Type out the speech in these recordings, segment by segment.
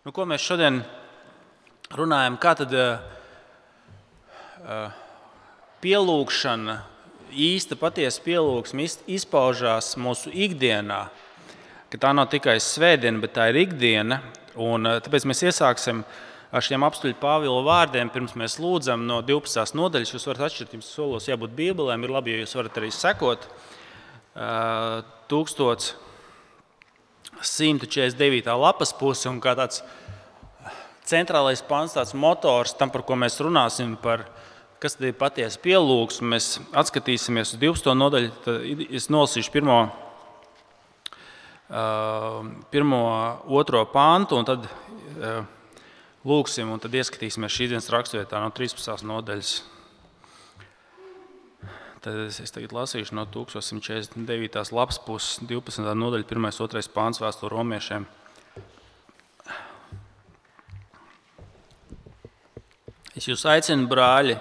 Nu, ko mēs šodien runājam? Kā tad uh, pielūgšana, īsta patiesa pielūgsme izpaužās mūsu ikdienā? Ka tā nav tikai svētdiena, bet tā ir ikdiena. Un, uh, tāpēc mēs iesāksim ar šiem apstuļu Pāvila vārdiem. Pirms mēs lūdzam no 12. nodaļas, jūs varat atšķirt, jums solos jābūt Bībelēm. Ir labi, ja jūs varat arī sekot. Uh, 1149. lapas puse un kā tāds centrālais pants, tāds motors tam, par ko mēs runāsim, par kas ir patiesa pielūgsme. Mēs atskatīsimies uz 12. nodaļu, tad es nolasīšu pirmo, pirmo otro pāntu, un tad lūgsim, un tad ieskatīsimies šīs dienas raksturvietā no 13. nodaļas. Tad es tagad lasīšu no 1149. lapas puses, 12. nodaļa, 1. un 2. pāns vēsturē romiešiem. Es jūs aicinu, brāļi,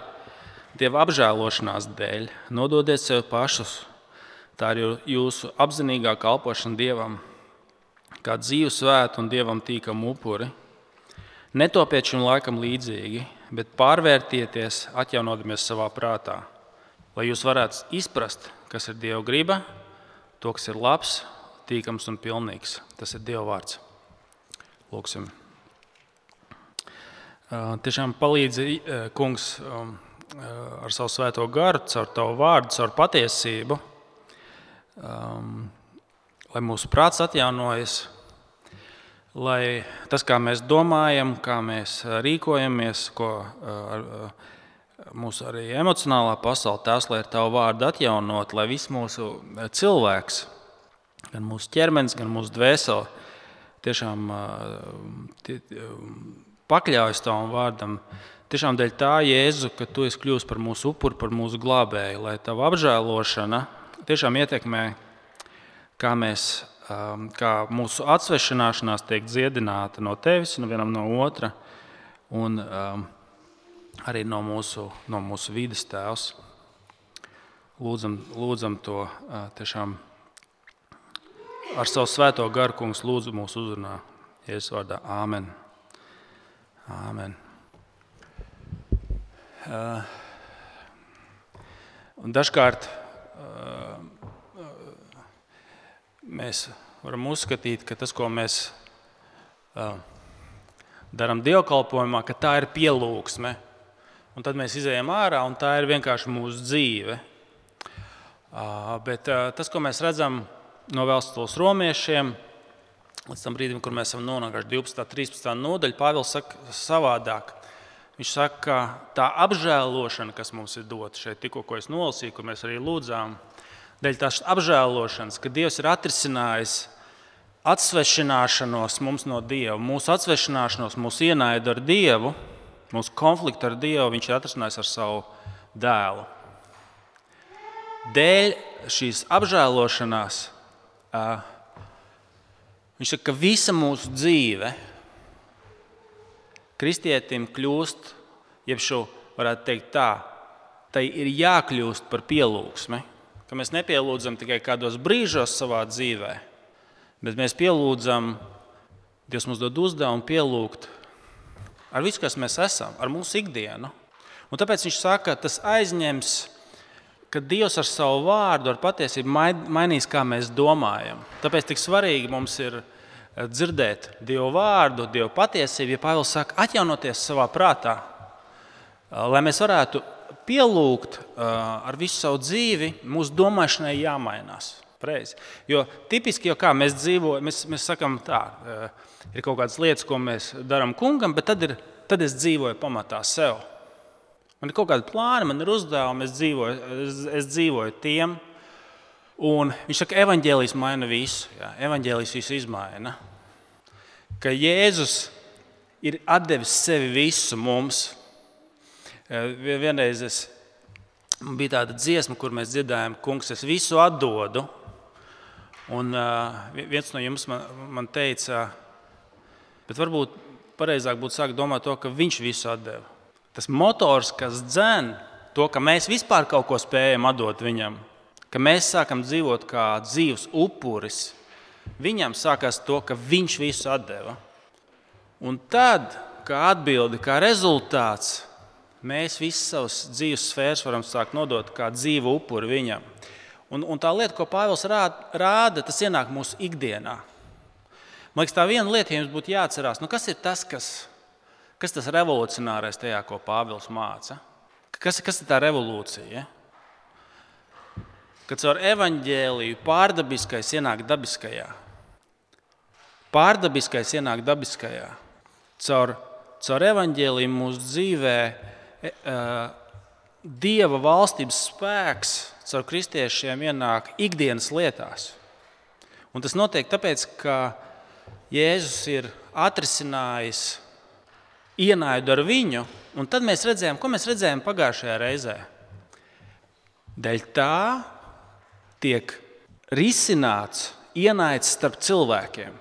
Dieva apžēlošanās dēļ, nododiet sev pašus. Tā ir jūsu apzinīgā kalpošana Dievam, kā dzīvu svētu un Dievam tīkamu upuri. Netopiet šim laikam līdzīgi, bet pārvērtieties, atjaunodamies savā prātā lai jūs varētu izprast, kas ir Dieva griba, to, kas ir labs, tīkams un pilnīgs. Tas ir Dieva vārds. Lūksim. Tiešām palīdzi, Kungs, ar savu svēto garu, caur tavu vārdu, caur patiesību, lai mūsu prāts atjaunojas, lai tas, kā mēs domājam, kā mēs rīkojamies, ko ar, mūsu arī emocionālā pasaule, tas, lai ar tavu vārdu atjaunot, lai viss mūsu eh, cilvēks, gan mūsu ķermenis, gan mūsu dvēsele, tiešām eh, tie, pakļaujas tavam vārdam. Tiešām dēļ tā, Jēzu, ka tu esi kļuvis par mūsu upuri, par mūsu glābēju, lai tava apžēlošana tiešām ietekmē, kā, mēs, eh, kā mūsu atsvešināšanās tiek dziedināta no tevis, no vienam no otra. Un, um, arī no mūsu, no mūsu vidas tēvs. Lūdzam, lūdzam to tiešām ar savu svēto garu, kungs, lūdzu mūsu uzrunā. Jēzus vārdā Āmen. Āmen. Uh, dažkārt uh, mēs varam uzskatīt, ka tas, ko mēs uh, darām dievkalpojumā, ka tā ir pielūgsme un tad mēs izējām ārā, un tā ir vienkārši mūsu dzīve. Bet tas, ko mēs redzam no vēstules romiešiem, līdz tam brīdim, kur mēs esam nonākuši 12. un 13. nodaļā, Pāvils saka savādāk. Viņš saka, ka tā apžēlošana, kas mums ir dota šeit, tikko es nolasīju, kur mēs arī lūdzām, dēļ tās apžēlošanas, ka Dievs ir atrisinājis atsvešināšanos mums no Dieva, mūsu atsvešināšanos, mūsu ienaidu ar Dievu Mūsu konfliktu ar Dievu viņš ir atrisinājis ar savu dēlu. Dēļ šīs apžēlošanās viņš saka, ka visa mūsu dzīve kristietim kļūst, jeb šo varētu teikt tā, tai ir jākļūst par pielūgsmi. Ka mēs nepielūdzam tikai kādos brīžos savā dzīvē, bet mēs pielūdzam, Dievs mums dod uzdevumu pielūgt ar visu, kas mēs esam, ar mūsu ikdienu. Un tāpēc viņš saka, ka tas aizņems, ka Dievs ar savu vārdu, ar patiesību mainīs, kā mēs domājam. Tāpēc tik svarīgi mums ir eh, dzirdēt Dieva vārdu, Dieva patiesību, ja Pāvils saka, atjaunoties savā prātā, eh, lai mēs varētu pielūgt eh, ar visu savu dzīvi, mūsu domāšanai jāmainās. Preiz. Jo tipiski jau kā mēs dzīvojam, mēs, mēs sakām, tā ir kaut kādas lietas, ko mēs darām kungam, bet tad, ir, tad es dzīvoju pamatā sev. Man ir kaut kāda plāna, man ir uzdevumi, es dzīvoju, es, es dzīvoju tiem. Un viņš saka, ka evanģēlijs maina visu. Jā, evanģēlijs visu izmaina. Ka Jēzus ir devis sevi visu mums. Vienreiz es, bija tāda dziesma, kur mēs dzirdējām, kungs, es visu atdodu. Un uh, viens no jums man, man teica, bet varbūt pareizāk būtu sākt domāt to, ka viņš visu deva. Tas motors, kas dzen to, ka mēs vispār kaut ko spējam atdot viņam, ka mēs sākam dzīvot kā dzīves upuris, viņam sākās to, ka viņš visu deva. Un tad, kā atbildi, kā rezultāts, mēs visas savas dzīves sfēras varam sākt nodot kā dzīvu upuri viņam. Un, un tā lieta, ko Pāvils rāda, rāda, tas ienāk mūsu ikdienā. Man liekas, tā viena lieta, ja jums būtu jāatcerās, nu kas ir tas, kas, kas tas revolucionārais tajā, ko Pāvils māca? Kas, kas ir tā revolūcija? Ja? Kad caur evaņģēliju pārdabiskais ienāk dabiskajā, pārdabiskais ienāk dabiskajā, caur, caur evaņģēliju mūsu dzīvē e, dieva valstības spēks caur kristiešiem ienāk ikdienas lietās. Un tas notiek tāpēc, ka Jēzus ir atrisinājis ienaidu ar viņu, un tad mēs redzējām, ko mēs redzējām pagājušajā reizē. Dēļ tā tiek risināts ienaids starp cilvēkiem.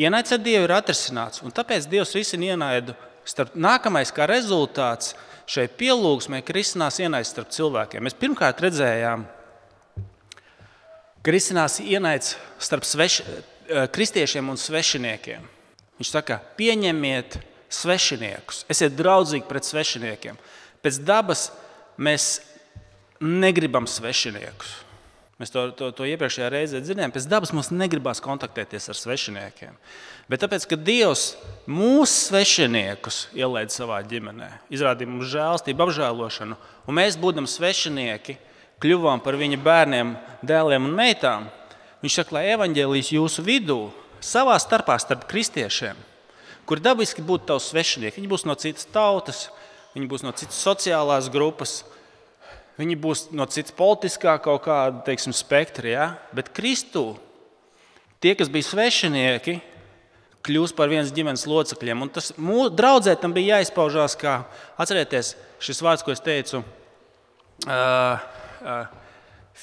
Ienaids ar Dievu ir atrisināts, un tāpēc Dievs risina ienaidu starp nākamais, kā rezultāts šai pielūgsmē, ka risinās ienaids starp cilvēkiem. Mēs pirmkārt redzējām, ka risinās ienaids starp sveš, eh, kristiešiem un svešiniekiem. Viņš saka, pieņemiet svešiniekus, esiet draudzīgi pret svešiniekiem. Pēc dabas mēs negribam svešiniekus. Mēs to, to, to iepriekšējā reizē dzirdējām. Pēc dabas mums negribas kontaktēties ar svešiniekiem. Bet tāpēc, ka Dievs mūsu svešiniekus ielaida savā ģimenē, izrādīja mums žēlstību, apžēlošanu, un mēs, būdami svešinieki, kļuvām par viņa bērniem, dēliem un meitām. Viņš saka, lai evaņģēlijas jūsu vidū, savā starpā starp kristiešiem, kur dabiski būtu tavs svešinieki, viņi būs no citas tautas, viņi būs no citas sociālās grupas Viņi būs no citas politiskā kaut kāda teiksim, spektra, ja? bet Kristū tie, kas bija svešinieki, kļūst par vienas ģimenes locekļiem. Un tas mūsu draudzē tam bija jāizpaužās, kā atcerieties šis vārds, ko es teicu, uh, uh,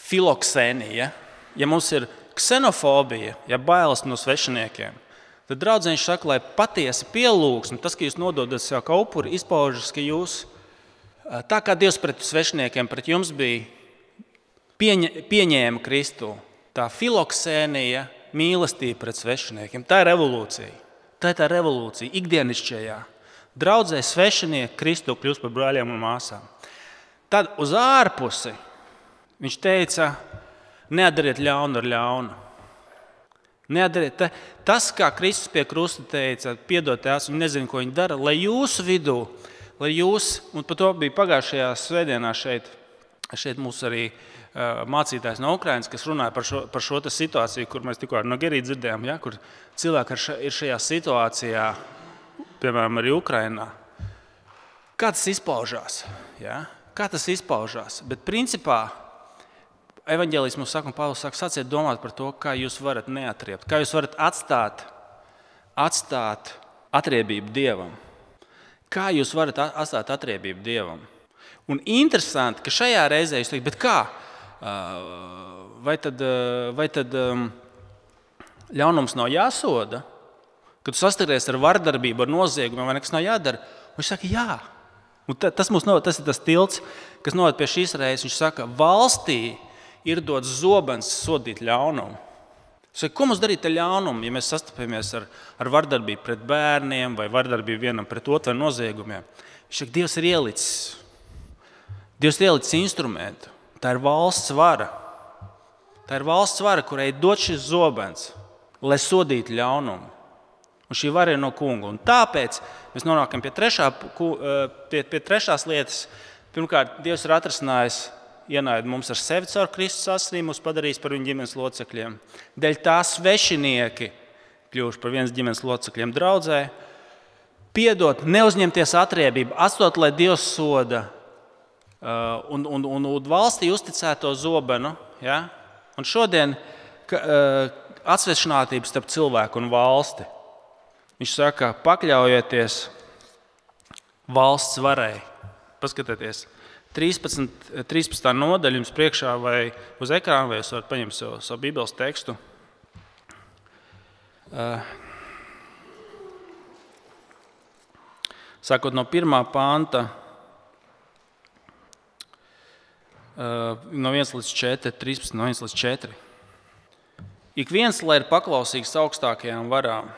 filoksēnija. Ja mums ir ksenofobija, ja bailes no svešiniekiem, tad draudzēns saka, lai patiesi pielūgsme, tas, ka jūs nododat sev kā upuri, izpaužas, ka jūs Tā kā Dievs pret svešiniekiem, pret jums bija pieņa, pieņēma Kristu, tā filoksēnija, mīlestība pret svešiniekiem, tā ir revolūcija. Tā ir tā revolūcija ikdienišķajā. Draudzē svešinieki Kristu kļūst par brāļiem un māsām. Tad uz ārpusi viņš teica, neadariet ļaunu ar ļaunu. Neadariet, tas, kā Kristus pie krusta teica, piedod tās un nezinu, ko viņi dara, lai jūsu vidū lai jūs, un par to bija pagājušajā svētdienā šeit, šeit mums arī mācītājs no Ukrainas, kas runāja par šo, par šo situāciju, kur mēs tikko no Gerijas dzirdējām, ja, kur cilvēki ir šajā situācijā, piemēram, arī Ukrainā. Kā tas izpaužās? Ja? Kā tas izpaužās? Bet principā evanģēlijas mums saka, un Pāvils saka, sāciet domāt par to, kā jūs varat neatriept, kā jūs varat atstāt, atstāt atriebību Dievam. Kā jūs varat atstāt atriebību Dievam? Un interesanti, ka šajā reizē jūs teikt, kā? Vai tad, vai tad ļaunums nav jāsoda? Kad tu saskaries ar vardarbību, ar noziegumiem, vai nekas nav jādara? Viņš saka, jā. Un tas, noved, tas ir tas tilts, kas noved pie šīs reizes. Viņš saka, valstī ir dots zobens sodīt ļaunumu. Saka, ko mums darīt ar ļaunumu, ja mēs sastopamies ar, ar vardarbību pret bērniem vai vardarbību vienam pret otru noziegumiem? Viņš saka, Dievs ir ielicis. Dievs ir ielicis instrumentu. Tā ir valsts vara. Tā ir valsts vara, kurai dod šis zobens, lai sodītu ļaunumu. Un šī vara ir no kunga. Un tāpēc mēs nonākam pie, trešā, eh, pie, pie trešās lietas. Pirmkārt, Dievs ir atrisinājis ienaida mums ar sevi caur Kristus asinīm, mūs padarīs par viņa ģimenes locekļiem. Dēļ tā svešinieki kļuvuši par vienas ģimenes locekļiem draudzē. Piedot, neuzņemties atriebību, atstāt, lai Dievs soda uh, un, un, un, un valstī uzticēto zobenu. Ja? Un šodien uh, atsvešinātība starp cilvēku un valsti. Viņš saka, pakļaujieties valsts varai. Paskatieties, 13, 13. nodaļa jums priekšā vai uz ekrāna, vai jūs varat paņemt savu, savu Bībeles tekstu. Uh, sākot no 1. panta, uh, no 1 līdz 4, 13, no 1 līdz 4. Ik viens, lai ir paklausīgs augstākajām varām,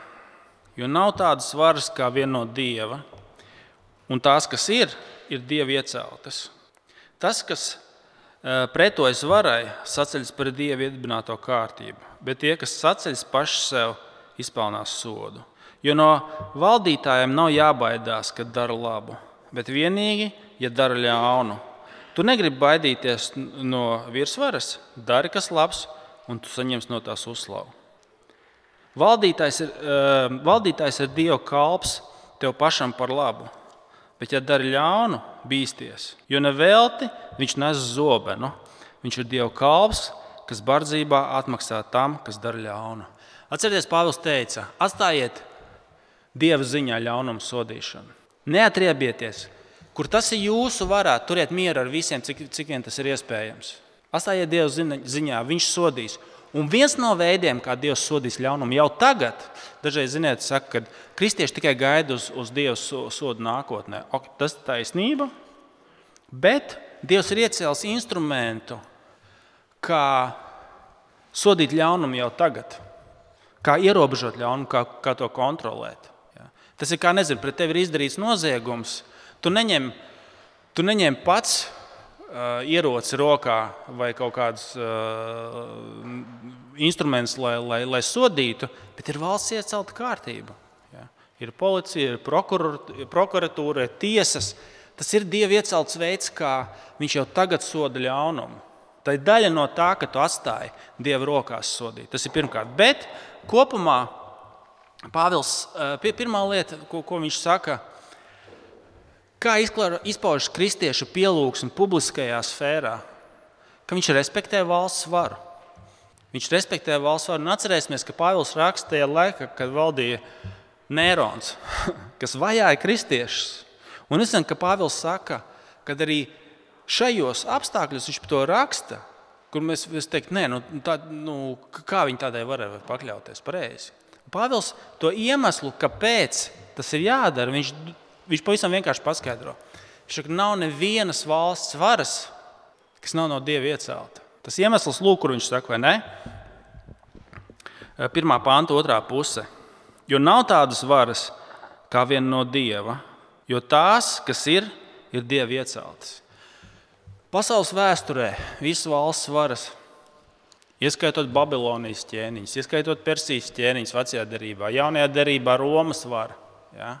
jo nav tādas varas kā viena no dieva. Un tās, kas ir, ir dieva ieceltas. Tas, kas pretojas varai, saceļas par dievu iedibināto kārtību, bet tie, kas saceļas paši sev, izpelnās sodu. Jo no valdītājiem nav jābaidās, kad dara labu, bet vienīgi, ja dara ļaunu. Tu negribi baidīties no virsvaras, dari kas labs, un tu saņemsi no tās uzslavu. Valdītājs ir, valdītājs ir Dieva kalps tev pašam par labu. Bet, ja dari ļaunu, bīsties. Jo nevelti viņš nes zobenu. Viņš ir Dieva kalps, kas bardzībā atmaksā tam, kas dara ļaunu. Atcerieties, Pāvils teica, atstājiet Dieva ziņā ļaunumu sodīšanu. Neatriebieties, kur tas ir jūsu varā, turiet mieru ar visiem, cik, cik vien tas ir iespējams. Atstājiet Dieva ziņā, viņš sodīs. Un viens no veidiem, kā Dievs sodīs ļaunumu, jau tagad, dažreiz ziniet, saka, ka kristieši tikai gaida uz, uz Dieva sodu nākotnē. Ok, tas ir taisnība, bet Dievs ir iecēlis instrumentu, kā sodīt ļaunumu jau tagad, kā ierobežot ļaunumu, kā, kā to kontrolēt. Ja. Tas ir kā nezinu, pret tevi ir izdarīts noziegums. Tu neņem, tu neņem pats ieroci rokā vai kaut kāds uh, instruments, lai, lai, lai sodītu, bet ir valsts iecelta kārtība. Ja? Ir policija, ir prokuratūra, ir tiesas. Tas ir Dieva iecelts veids, kā viņš jau tagad soda ļaunumu. Tā ir daļa no tā, ka tu atstāji Dieva rokās sodīt. Tas ir pirmkārt. Bet kopumā Pāvils, pirmā lieta, ko, ko viņš saka, Kā izpaužas kristiešu pielūgsme publiskajā sfērā? Ka viņš respektē valsts varu. Viņš respektē valsts varu. Un atcerēsimies, ka Pāvils raksta tajā laikā, kad valdīja Nērons, kas vajāja kristiešus. Un es zinu, ka Pāvils saka, ka arī šajos apstākļos viņš to raksta, kur mēs teiktu, nē, nu, tā, nu, kā viņi tādai varēja pakļauties pareizi. Pāvils to iemeslu, kāpēc tas ir jādara, viņš Viņš pavisam vienkārši paskaidro. Viņš saka, nav nevienas valsts varas, kas nav no dieva iecelta. Tas iemesls, lūk, kur viņš saka, vai ne? Pirmā panta, otrā puse. Jo nav tādas varas kā viena no dieva, jo tās, kas ir, ir dieva ieceltas. Pasaules vēsturē visas valsts varas, ieskaitot Babilonijas ķēniņus, ieskaitot Persijas ķēniņus vecajā derībā, jaunajā derībā Romas vara. Ja?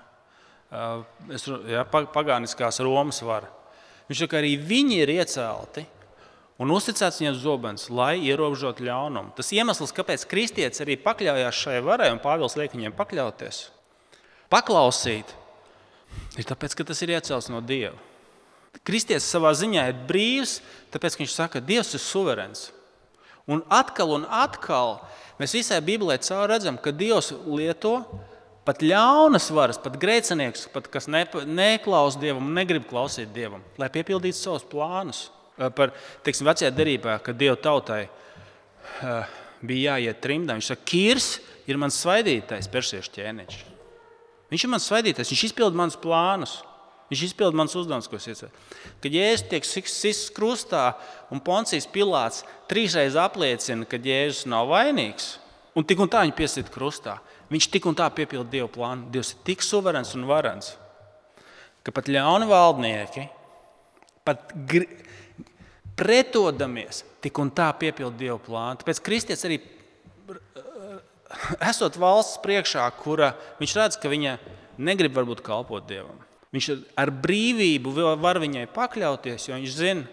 Es, ja, pagāniskās Romas vara. Viņš saka, arī viņi ir iecelti un uzticēts viņiem zobens, lai ierobežotu ļaunumu. Tas iemesls, kāpēc kristietis arī pakļāvās šai varai, un Pāvils liek viņiem pakļauties, paklausīt, ir tāpēc, ka tas ir iecelts no Dieva. Kristietis savā ziņā ir brīvs, tāpēc viņš saka, ka Dievs ir suverēns. Un atkal un atkal mēs visai Bībelē caur redzam, ka Dievs lieto pat ļaunas varas, pat grēcinieks, pat kas ne, neklausa dievam negrib klausīt dievam, lai piepildītu savus plānus. Par teiksim, vecajā derībā, kad dievu tautai bija jāiet trimdā, viņš saka, Kīrs ir mans svaidītais persiešu ķēniņš. Viņš ir mans svaidītais, viņš izpilda manus plānus. Viņš izpilda mans uzdevums, ko es iecēlu. Kad Jēzus tiek sists krustā un Poncijas Pilārs trīsreiz apliecina, ka Jēzus nav vainīgs, un tik un tā viņu piesita krustā, Viņš tik un tā piepilda Dieva plānu. Dievs ir tik suverēns un varens, ka pat ļauni valdnieki, pat pretodamies, tik un tā piepilda Dieva plānu. Tāpēc kristietis arī esot valsts priekšā, kura viņš redz, ka viņa negrib varbūt kalpot Dievam. Viņš ar brīvību var viņai pakļauties, jo viņš zina,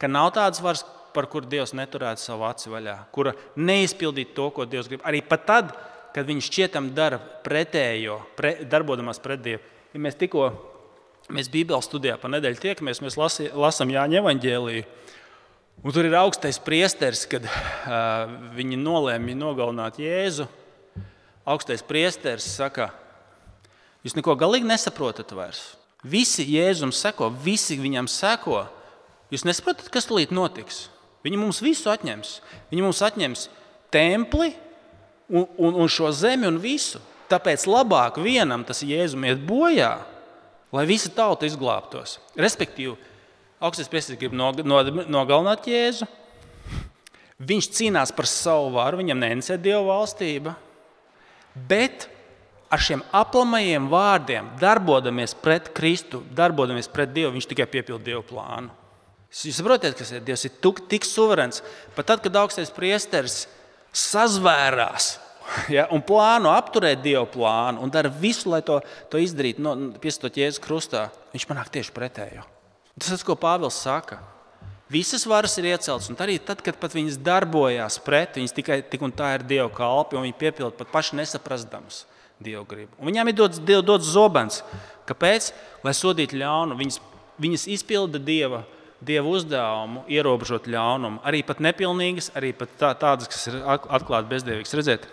ka nav tādas varas, par kuru Dievs neturētu savu aci vaļā, kura neizpildītu to, ko Dievs grib. Arī pat tad, kad viņš šķietam dara pretējo, pre, darbodamies pret Dievu. Ja mēs tikko mēs Bībeles studijā pa nedēļu tiekamies, mēs lasi, lasām Jāņa evaņģēliju. Un tur ir augstais priesteris, kad uh, viņi nolēma nogalināt Jēzu. Augstais priesteris saka, jūs neko galīgi nesaprotat vairs. Visi Jēzum seko, visi viņam seko. Jūs nesaprotat, kas tulīt notiks. Viņi mums visu atņems. Viņi mums atņems templi, un, un, un šo zemi un visu. Tāpēc labāk vienam tas jēzum iet bojā, lai visa tauta izglābtos. Respektīvi, augstais priesteris grib nogalināt jēzu. Viņš cīnās par savu varu, viņam neinteresē Dieva valstība. Bet ar šiem aplamajiem vārdiem, darbojamies pret Kristu, darbojamies pret Dievu, viņš tikai piepilda Dieva plānu. Jūs saprotat, kas ir Dievs? Ir tik suverēns. Pat tad, kad augstais priesteris sazvērās ja, un plāno apturēt Dieva plānu un dara visu, lai to, to izdarītu, no, piestot Jēzus krustā, viņš panāk tieši pretējo. Tas ir tas, ko Pāvils saka. Visas varas ir ieceltas, un arī tad, kad viņas darbojās pret, viņas tikai tik un tā ir Dieva kalpi, un viņi piepilda pat paši nesaprastams Dieva gribu. Un viņām ir dots, dots zobens. Kāpēc? Lai sodītu ļaunu. Viņas, viņas izpilda Dieva, Dieva uzdevumu, ierobežot ļaunumu. Arī pat nepilnīgas, arī pat tā, tādas, kas ir atklāti bezdievigas. Redziet,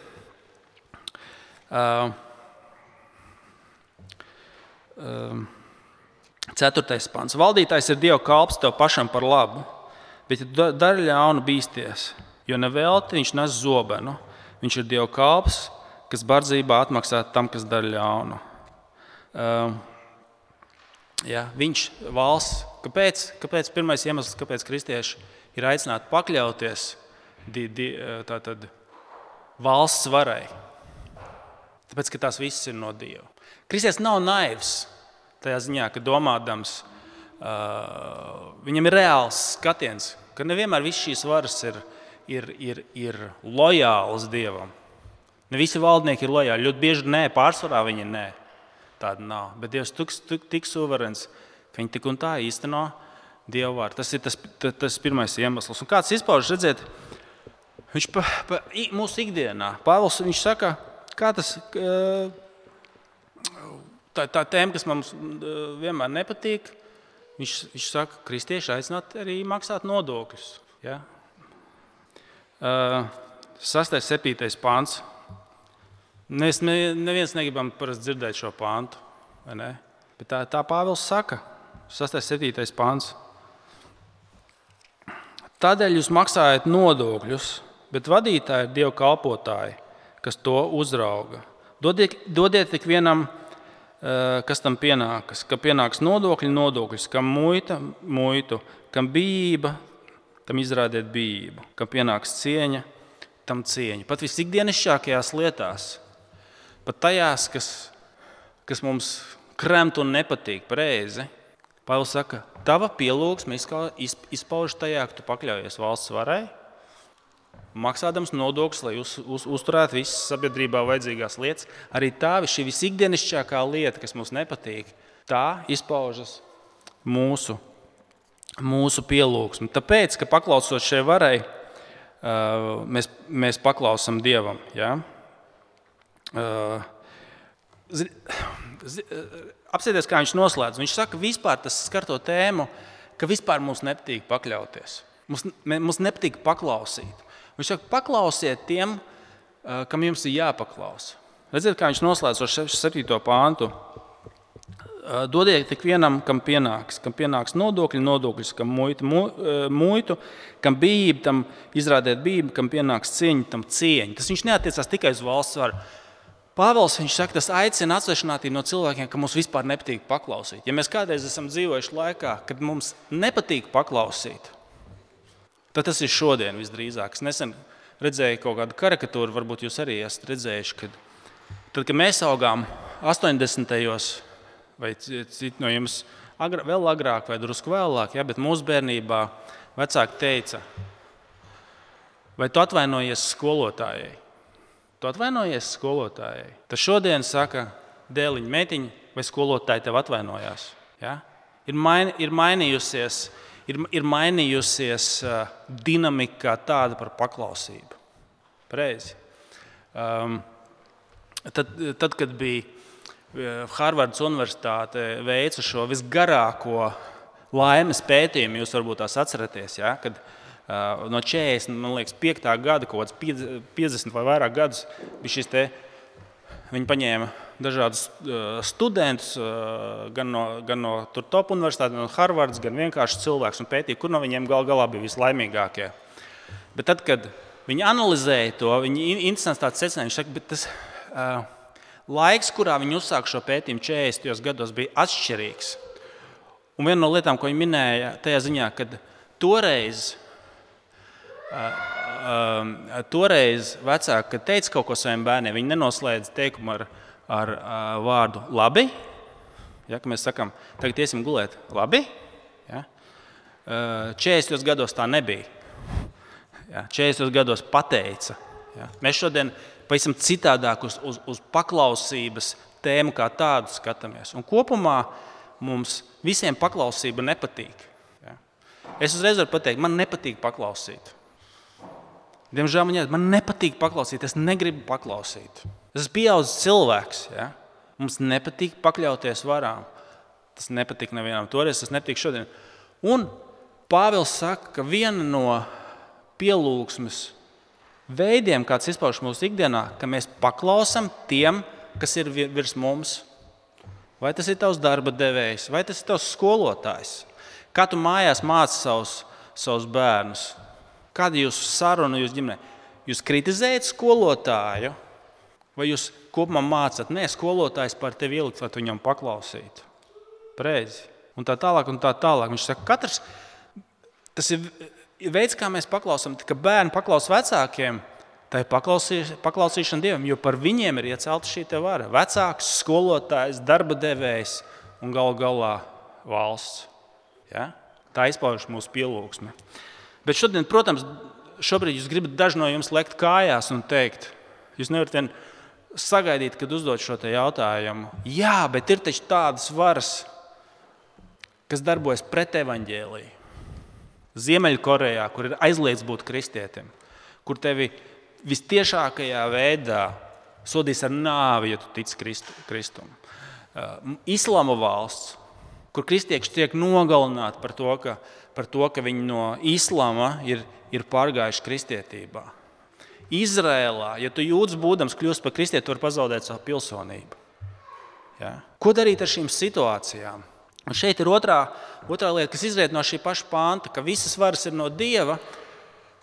uh, uh, Ceturtais pāns. Valdītājs ir Dieva kalps tev pašam par labu, bet ja dari ļaunu bīsties, jo nevelti viņš nes zobenu. Viņš ir Dieva kalps, kas bardzībā atmaksā tam, kas dara ļaunu. Uh, ja, viņš valsts, kāpēc, kāpēc pirmais iemesls, kāpēc kristieši ir aicināti pakļauties di, di, tātad, valsts varai? Tāpēc, ka tās visas ir no Dieva. Kristietis nav naivs tajā ziņā, ka domādams, uh, viņam ir reāls skatiens, ka nevienmēr visas šīs varas ir, ir, ir, ir lojālas Dievam. Ne visi valdnieki ir lojāli. Ļoti bieži nē, pārsvarā viņi nē. Tāda nav. Bet Dievs ir tik suverēns, ka viņi tik un tā īsteno Dievu vārdu. Tas ir tas, tas, pirmais iemesls. Un kāds izpaužas, redziet, viņš pa, pa, mūsu ikdienā, Pāvils, viņš saka, kā tas. Tā, tā tēma, kas mums vienmēr nepatīk, viņš, viņš saka, ka kristieši aicināti arī maksāt nodokļus. Ja? Uh, 6. un 7. pāns. Mēs neviens negribam dzirdēt šo pāntu. Bet tā, tā Pāvils saka, 6. un 7. pāns. Tādēļ jūs maksājat nodokļus, bet vadītāji ir Dieva kalpotāji, kas to uzrauga. Dodiet, dodiet ik vienam, eh, kas tam pienākas, ka pienāks nodokļi, nodokļus, kam muita, muitu, kam bijība, tam izrādiet bijību, kam pienāks cieņa, tam cieņa. Pat visikdienišķākajās lietās pat tajās, kas, kas mums kremt un nepatīk, pareizi. Pāvils saka, tava pielūgsme izpaužas tajā, ka tu pakļaujies valsts varai, maksādams nodokļus, lai uz, uz, uzturētu visas sabiedrībā vajadzīgās lietas. Arī tā šī visikdienišķākā lieta, kas mums nepatīk, tā izpaužas mūsu, mūsu pielūgsme. Tāpēc, ka paklausot šai varai, mēs, mēs paklausām Dievam. Ja? Apsieties, kā viņš noslēdz. Viņš saka, ka tas skar to tēmu, ka vispār mums nepatīk pakļauties. Mums, mums nepatīk paklausīt. Viņš saka, paklausiet tiem, kam jums ir jāpaklausa. Redziet, kā viņš noslēdz ar 7. pāntu. Dodiet tik vienam, kam pienāks, kam pienāks nodokļi, nodokļus, kam muitu, muitu kam bijība, tam izrādiet bijību, kam pienāks cieņa, tam cieņa. Tas viņš neatiecās tikai uz valsts varu. Pāvils saka, tas aicina atsvešinātību no cilvēkiem, ka mums vispār nepatīk paklausīt. Ja mēs kādreiz esam dzīvojuši laikā, kad mums nepatīk paklausīt, tad tas ir šodien visdrīzāk. Es nesen redzēju kaut kādu karikatūru, varbūt jūs arī esat redzējuši, kad, tad, kad mēs augām 80. gados, vai citi no jums agra, vēl agrāk, vai drusku vēlāk, ja, bet mūsu bērnībā vecāki teica, vai tu atvainojies skolotājai? Tu atvainojies skolotājai. Tas šodien saka, dēliņa meitiņa vai skolotāja tev atvainojās. Ja? Ir, maini, ir mainījusies, ir, ir mainījusies uh, dinamika tāda par paklausību. Pareizi. Um, tad, tad, kad bija Harvardas Universitāte veica šo visgarāko laimes pētījumu, jūs varbūt tās atceraties, ja? kad Uh, no 40, man liekas, 5. gada, kaut kāds 50 vai vairāk gadus bija šis te. Viņi paņēma dažādus studentus, gan no, gan no top universitātes, gan no Harvardas, gan vienkārši cilvēkus un pētīja, kur no viņiem gal galā bija vislaimīgākie. Bet tad, kad viņi analizēja to, viņi interesants tāds secinājums, ka tas uh, laiks, kurā viņi uzsāka šo pētījumu 40. gados, bija atšķirīgs. Un viena no lietām, ko viņi minēja, tajā ziņā, ka toreiz toreiz vecāki, kad teica kaut ko saviem bērniem, viņi nenoslēdza teikumu ar, ar vārdu labi. Ja, mēs sakām, tagad iesim gulēt. Labi. Ja. Uh, 40 gados tā nebija. Ja, 40 gados pateica. Ja. Mēs šodien pavisam citādāk uz, uz, uz paklausības tēmu kā tādu skatāmies. Un kopumā mums visiem paklausība nepatīk. Ja. Es uzreiz varu pateikt, man nepatīk paklausīt. Diemžēl man, jā, man nepatīk paklausīt, es negribu paklausīt. Es esmu pieaugušs cilvēks. Ja? Mums nepatīk pakļauties varām. Tas nepatīk nevienam toreiz, tas nepatīk šodien. Un Pāvils saka, ka viena no pielūgsmes veidiem, kāds izpaužas mūsu ikdienā, ka mēs paklausām tiem, kas ir virs mums. Vai tas ir tavs darba devējs, vai tas ir tavs skolotājs? Kā tu mājās māci savus, savus bērnus? Kāda ir jūsu saruna jūsu ģimenē? Jūs kritizējat skolotāju, vai jūs kopumā mācāt, nē, skolotājs par tevi ielikt, lai tu viņam paklausītu. Prezi. Un tā tālāk, un tā tālāk. Viņš saka, katrs tas ir veids, kā mēs paklausām, ka bērni paklausa vecākiem. Tā ir paklausīšana Dievam, jo par viņiem ir iecelta šī vara. Vecāks, skolotājs, darba devējs un galu galā valsts. Ja? Tā izpaužas mūsu pielūgsme. Bet šodien, protams, šobrīd jūs gribat daži no jums lekt kājās un teikt, jūs nevarat sagaidīt, kad uzdod šo jautājumu. Jā, bet ir taču tādas varas, kas darbojas pret evaņģēlīju. Ziemeļkorejā, kur ir aizliegts būt kristietim, kur tevi vistiešākajā veidā sodīs ar nāvi, ja tu tici Kristum. Uh, Islāma valsts, kur kristieši tiek nogalināti par to, ka, par to, ka viņi no islāma ir, ir pārgājuši kristietībā. Izrēlā, ja tu jūtas būdams kļūst par kristieti, tu vari pazaudēt savu pilsonību. Ja? Ko darīt ar šīm situācijām? Un šeit ir otrā, otrā lieta, kas izriet no šī paša panta, ka visas varas ir no Dieva,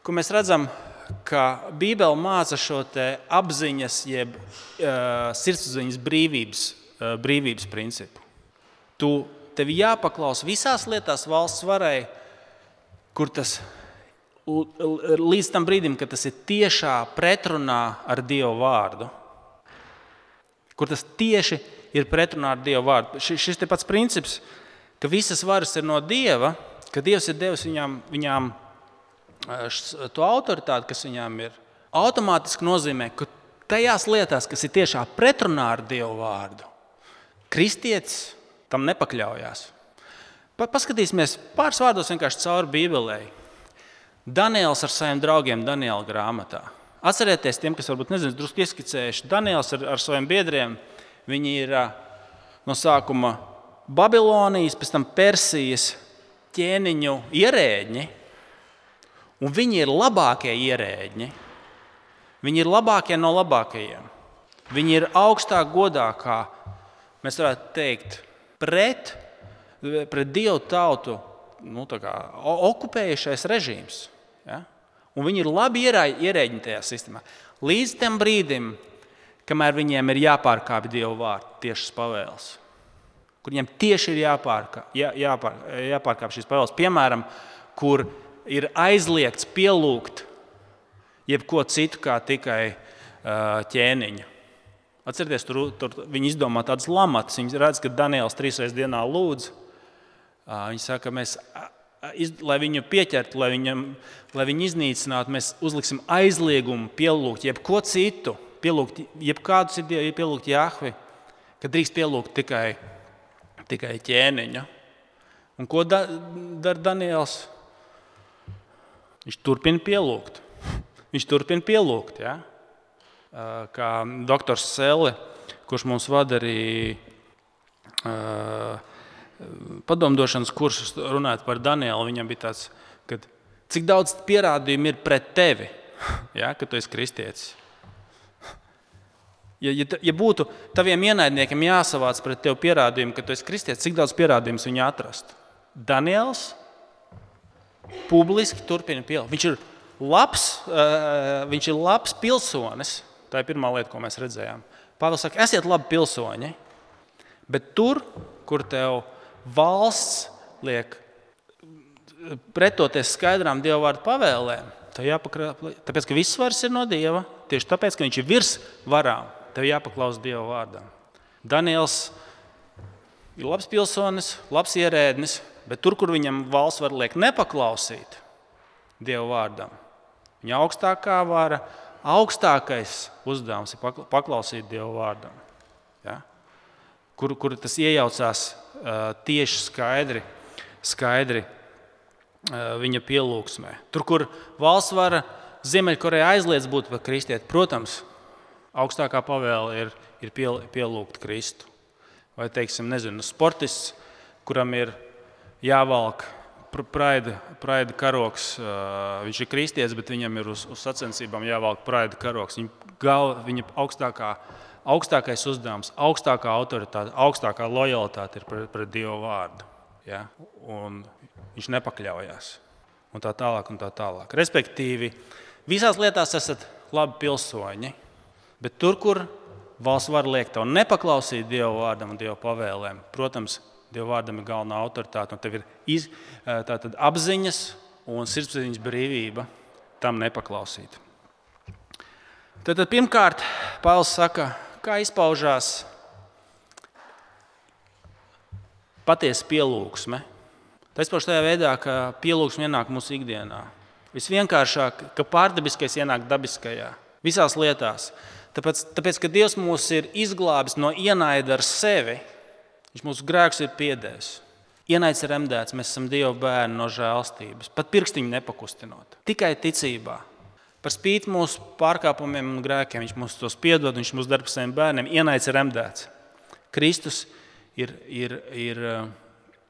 ko mēs redzam, ka Bībele māca šo apziņas, jeb uh, sirdsapziņas brīvības, uh, brīvības principu. Tu tev jāpaklaus visās lietās valsts varai, kur tas līdz tam brīdim, kad tas ir tiešā pretrunā ar Dieva vārdu. Kur tas tieši ir pretrunā ar Dieva vārdu. Šis ir pats princips, ka visas varas ir no Dieva, ka Dievs ir devis viņām, viņām to autoritāti, kas viņām ir. Automātiski nozīmē, ka tajās lietās, kas ir tiešā pretrunā ar Dieva vārdu, kristietis tam nepakļaujās. Paskatīsimies pāris vārdos vienkārši cauri Bībelē. Daniels ar saviem draugiem Daniela grāmatā. Atcerieties, tiem, kas varbūt nezina, drusku ieskicējuši, Daniels ar, ar saviem biedriem. Viņi ir no sākuma Babilonijas, pēc tam Persijas ķēniņu ierēģi. Un viņi ir labākie ierēģi. Viņi ir labākie no labākajiem. Viņi ir augstāk godā, kā mēs varētu teikt, pret, pret dievu tautu nu, kā, okupējušais režīms. Ja? Un viņi ir labi ierēģi tajā sistēmā. Līdz tam brīdim, kamēr viņiem ir jāpārkāpj dievu vārdu, tiešas pavēles. Kur viņiem tieši ir jāpārkāpj jā, jāpār, jāpārkāp šīs pavēles. Piemēram, kur ir aizliegts pielūgt jebko citu kā tikai uh, ķēniņu. Atcerieties, tur, tur viņi izdomā tādas lamatas. Viņi redz, ka Daniels trīs reizes dienā lūdz. Viņi saka, mēs, lai viņu pieķertu, lai, viņam, lai viņu iznīcinātu, mēs uzliksim aizliegumu pielūgt jebko citu, pielūgt jebkādu citu, pielūgt Jāhvi, ka drīkst pielūgt tikai, tikai ķēniņu. Un ko da, dara Daniels? Viņš turpina pielūgt. Viņš turpina pielūgt. Ja? kā doktors Selle, kurš mums vada arī padomdošanas kursus, runājot par Danielu. Viņam bija tāds, ka cik daudz pierādījumu ir pret tevi, ja, ka tu esi kristietis. Ja, ja, ja būtu taviem ienaidniekiem jāsavāc pret tevi pierādījumi, ka tu esi kristietis, cik daudz pierādījumus viņi atrastu? Daniels publiski turpina pielāgot. Viņš ir labs, uh, viņš ir labs pilsonis. Tā ir pirmā lieta, ko mēs redzējām. Pāvils saka, esiet labi pilsoņi, bet tur, kur tev valsts liek pretoties skaidrām Dieva vārdu pavēlēm, tā jāpakrāt, tāpēc ka viss varas ir no Dieva, tieši tāpēc, ka Viņš ir virs varām. tev jāpaklaus Dieva vārdam. Daniels ir labs pilsonis, labs ierēdnis, bet tur, kur viņam valsts var liekt nepaklausīt Dieva vārdam, viņa augstākā vara, augstākais uzdevums ir paklausīt Dieva vārdam. Kur, kur tas iejaucās tieši skaidri, skaidri viņa pielūgsmē. Tur, kur valsts vara Ziemeļkoreja aizliedz būt par kristieti, protams, augstākā pavēle ir, ir pielūgt Kristu vai teiksim, nezinu, sportists, kuram ir jāvalk praida, praida karoks. Viņš ir kristietis, bet viņam ir uz, uz sacensībām jāvalk praida karoks. Viņa, gal, viņa augstākā, augstākais uzdevums, augstākā autoritāte, augstākā lojalitāte ir pret, pret Dieva vārdu. Ja? Un viņš nepakļaujas. Un tā tālāk, un tā tālāk. Respektīvi, visās lietās esat labi pilsoņi, bet tur, kur Valsts var liekt tev nepaklausīt Dieva vārdam un Dieva pavēlēm. Protams, Dieva vārdam ir galvenā autoritāte, un tev ir iz, tātad, apziņas un sirdsapziņas brīvība tam nepaklausīt. Tad, tad pirmkārt, Pāvils saka, kā izpaužās patiesa pielūgsme. Tas izpaužas tajā veidā, ka pielūgsme ienāk mūsu ikdienā. Visvienkāršāk, ka pārdabiskais ienāk dabiskajā, visās lietās. Tāpēc, tāpēc, ka Dievs mūs ir izglābis no ienaida ar sevi, Viņš mūsu grēkus ir piedēvis. Ienaids ir remdēts, mēs esam Dieva bērni no žēlstības, pat pirkstiņu nepakustinot. Tikai ticībā. Par spīti mūsu pārkāpumiem un grēkiem Viņš mums tos piedod, Viņš mūs dara par saviem bērniem. Ienaids ir remdēts. Kristus ir, ir, ir,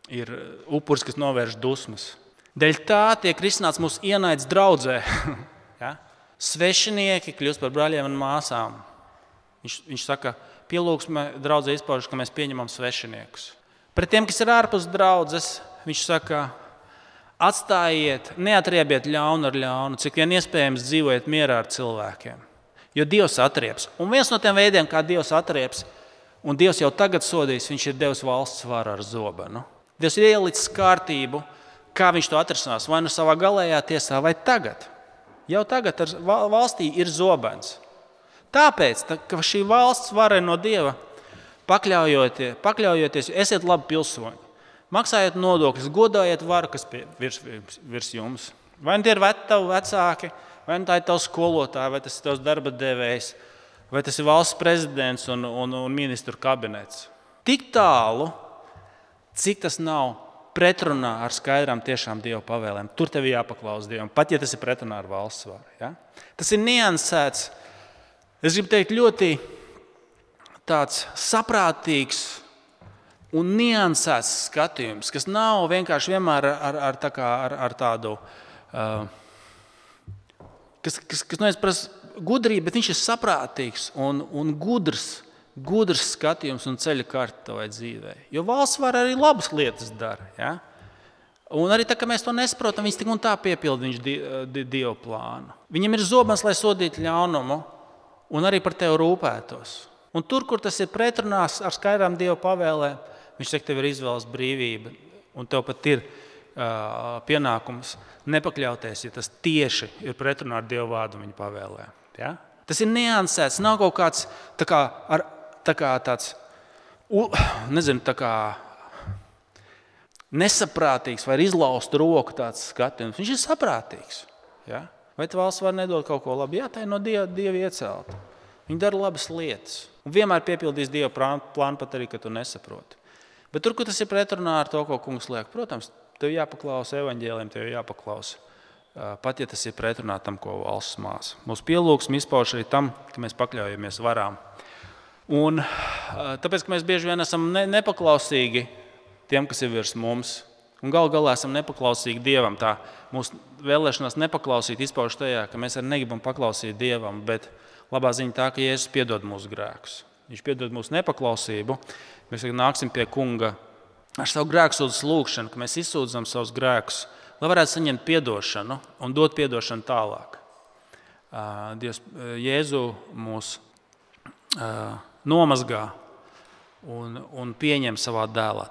ir upuris, kas novērš dusmas. Dēļ tā tiek risināts mūsu ienaids draudzē. ja? svešinieki kļūst par brāļiem un māsām. Viņš, viņš saka, pielūgsme draudzē izpaužas, ka mēs pieņemam svešiniekus. Pret tiem, kas ir ārpus draudzes, viņš saka, atstājiet, neatriebiet ļaunu ar ļaunu, cik vien iespējams dzīvojiet mierā ar cilvēkiem. Jo Dievs atrieps. Un viens no tiem veidiem, kā Dievs atrieps, un Dievs jau tagad sodīs, viņš ir devis valsts varu ar zobenu. Dievs ir ielicis kārtību, kā viņš to atrisinās, vai nu savā galējā tiesā, vai tagad. Jau tagad valstī ir zobens. Tāpēc, tā, ka šī valsts var no Dieva pakļaujoties, pakļaujoties esiet labi pilsoņi. Maksājiet nodokļus, godājiet varu, kas ir virs, virs, jums. Vai nu tie ir tavi vecāki, vai nu tā ir tavs skolotāja, vai tas ir tavs darba devējs, vai tas ir valsts prezidents un, un, un ministru kabinets. Tik tālu, cik tas nav pretrunā ar skaidrām tiešām Dieva pavēlēm. Tur tev jāpaklaus Dievam, pat ja tas ir pretrunā ar valsts varu. Ja? Tas ir niansēts, es gribu teikt, ļoti saprātīgs un niansēts skatījums, kas nav vienkārši vienmēr ar, ar, tā kā, ar, ar tādu, uh, kas, kas, kas neizprasa gudrību, bet viņš ir saprātīgs un, un gudrs gudrs skatījums un ceļa karte tavai dzīvē. Jo valsts var arī labas lietas darīt. Ja? Un arī tā, ka mēs to nesaprotam, viņš tik un tā piepilda viņš di, di, dievu plānu. Viņam ir zobens, lai sodītu ļaunumu un arī par tevi rūpētos. Un tur, kur tas ir pretrunās ar skaidrām dievu pavēlēm, viņš saka, tev ir izvēles brīvība. Un tev pat ir uh, pienākums nepakļauties, ja tas tieši ir pretrunā ar dievu vārdu viņa pavēlēm. Ja? Tas ir niansēts, nav kaut kāds tā kā ar tā kā tāds nezinu, tā kā nesaprātīgs vai izlauzt roku tāds skatījums. Viņš ir saprātīgs. Ja? Vai valsts var nedot kaut ko labu? Jā, tā ir no dieva, dieva iecelta. Viņi dara labas lietas. Un vienmēr piepildīs dieva plānu, pat arī, ka tu nesaproti. Bet tur, kur tas ir pretrunā ar to, ko kungs liek, protams, tev jāpaklausa evaņģēliem, tev jāpaklausa. Pat ja tas ir pretrunā tam, ko valsts māca. Mūsu pielūgsme izpauž arī tam, ka mēs pakļaujamies varām. Un, tāpēc mēs bieži vien esam ne, nepaklausīgi tiem, kas ir virs mums. Un gal galā esam nepaklausīgi Dievam. Tā mūsu vēlēšanās nepaklausīt izpaužas tajā, ka mēs arī negribam paklausīt Dievam. Bet labā ziņa tā, ka Jēzus piedod mūsu grēkus. Viņš piedod mūsu nepaklausību. Mēs nāksim pie Kunga ar savu grēku sūdzes lūgšanu, ka mēs izsūdzam savus grēkus, lai varētu saņemt atdošanu un dot atdošanu tālāk. Dievs, Jēzu mūs nomazgā un, un pieņem savā dēlā.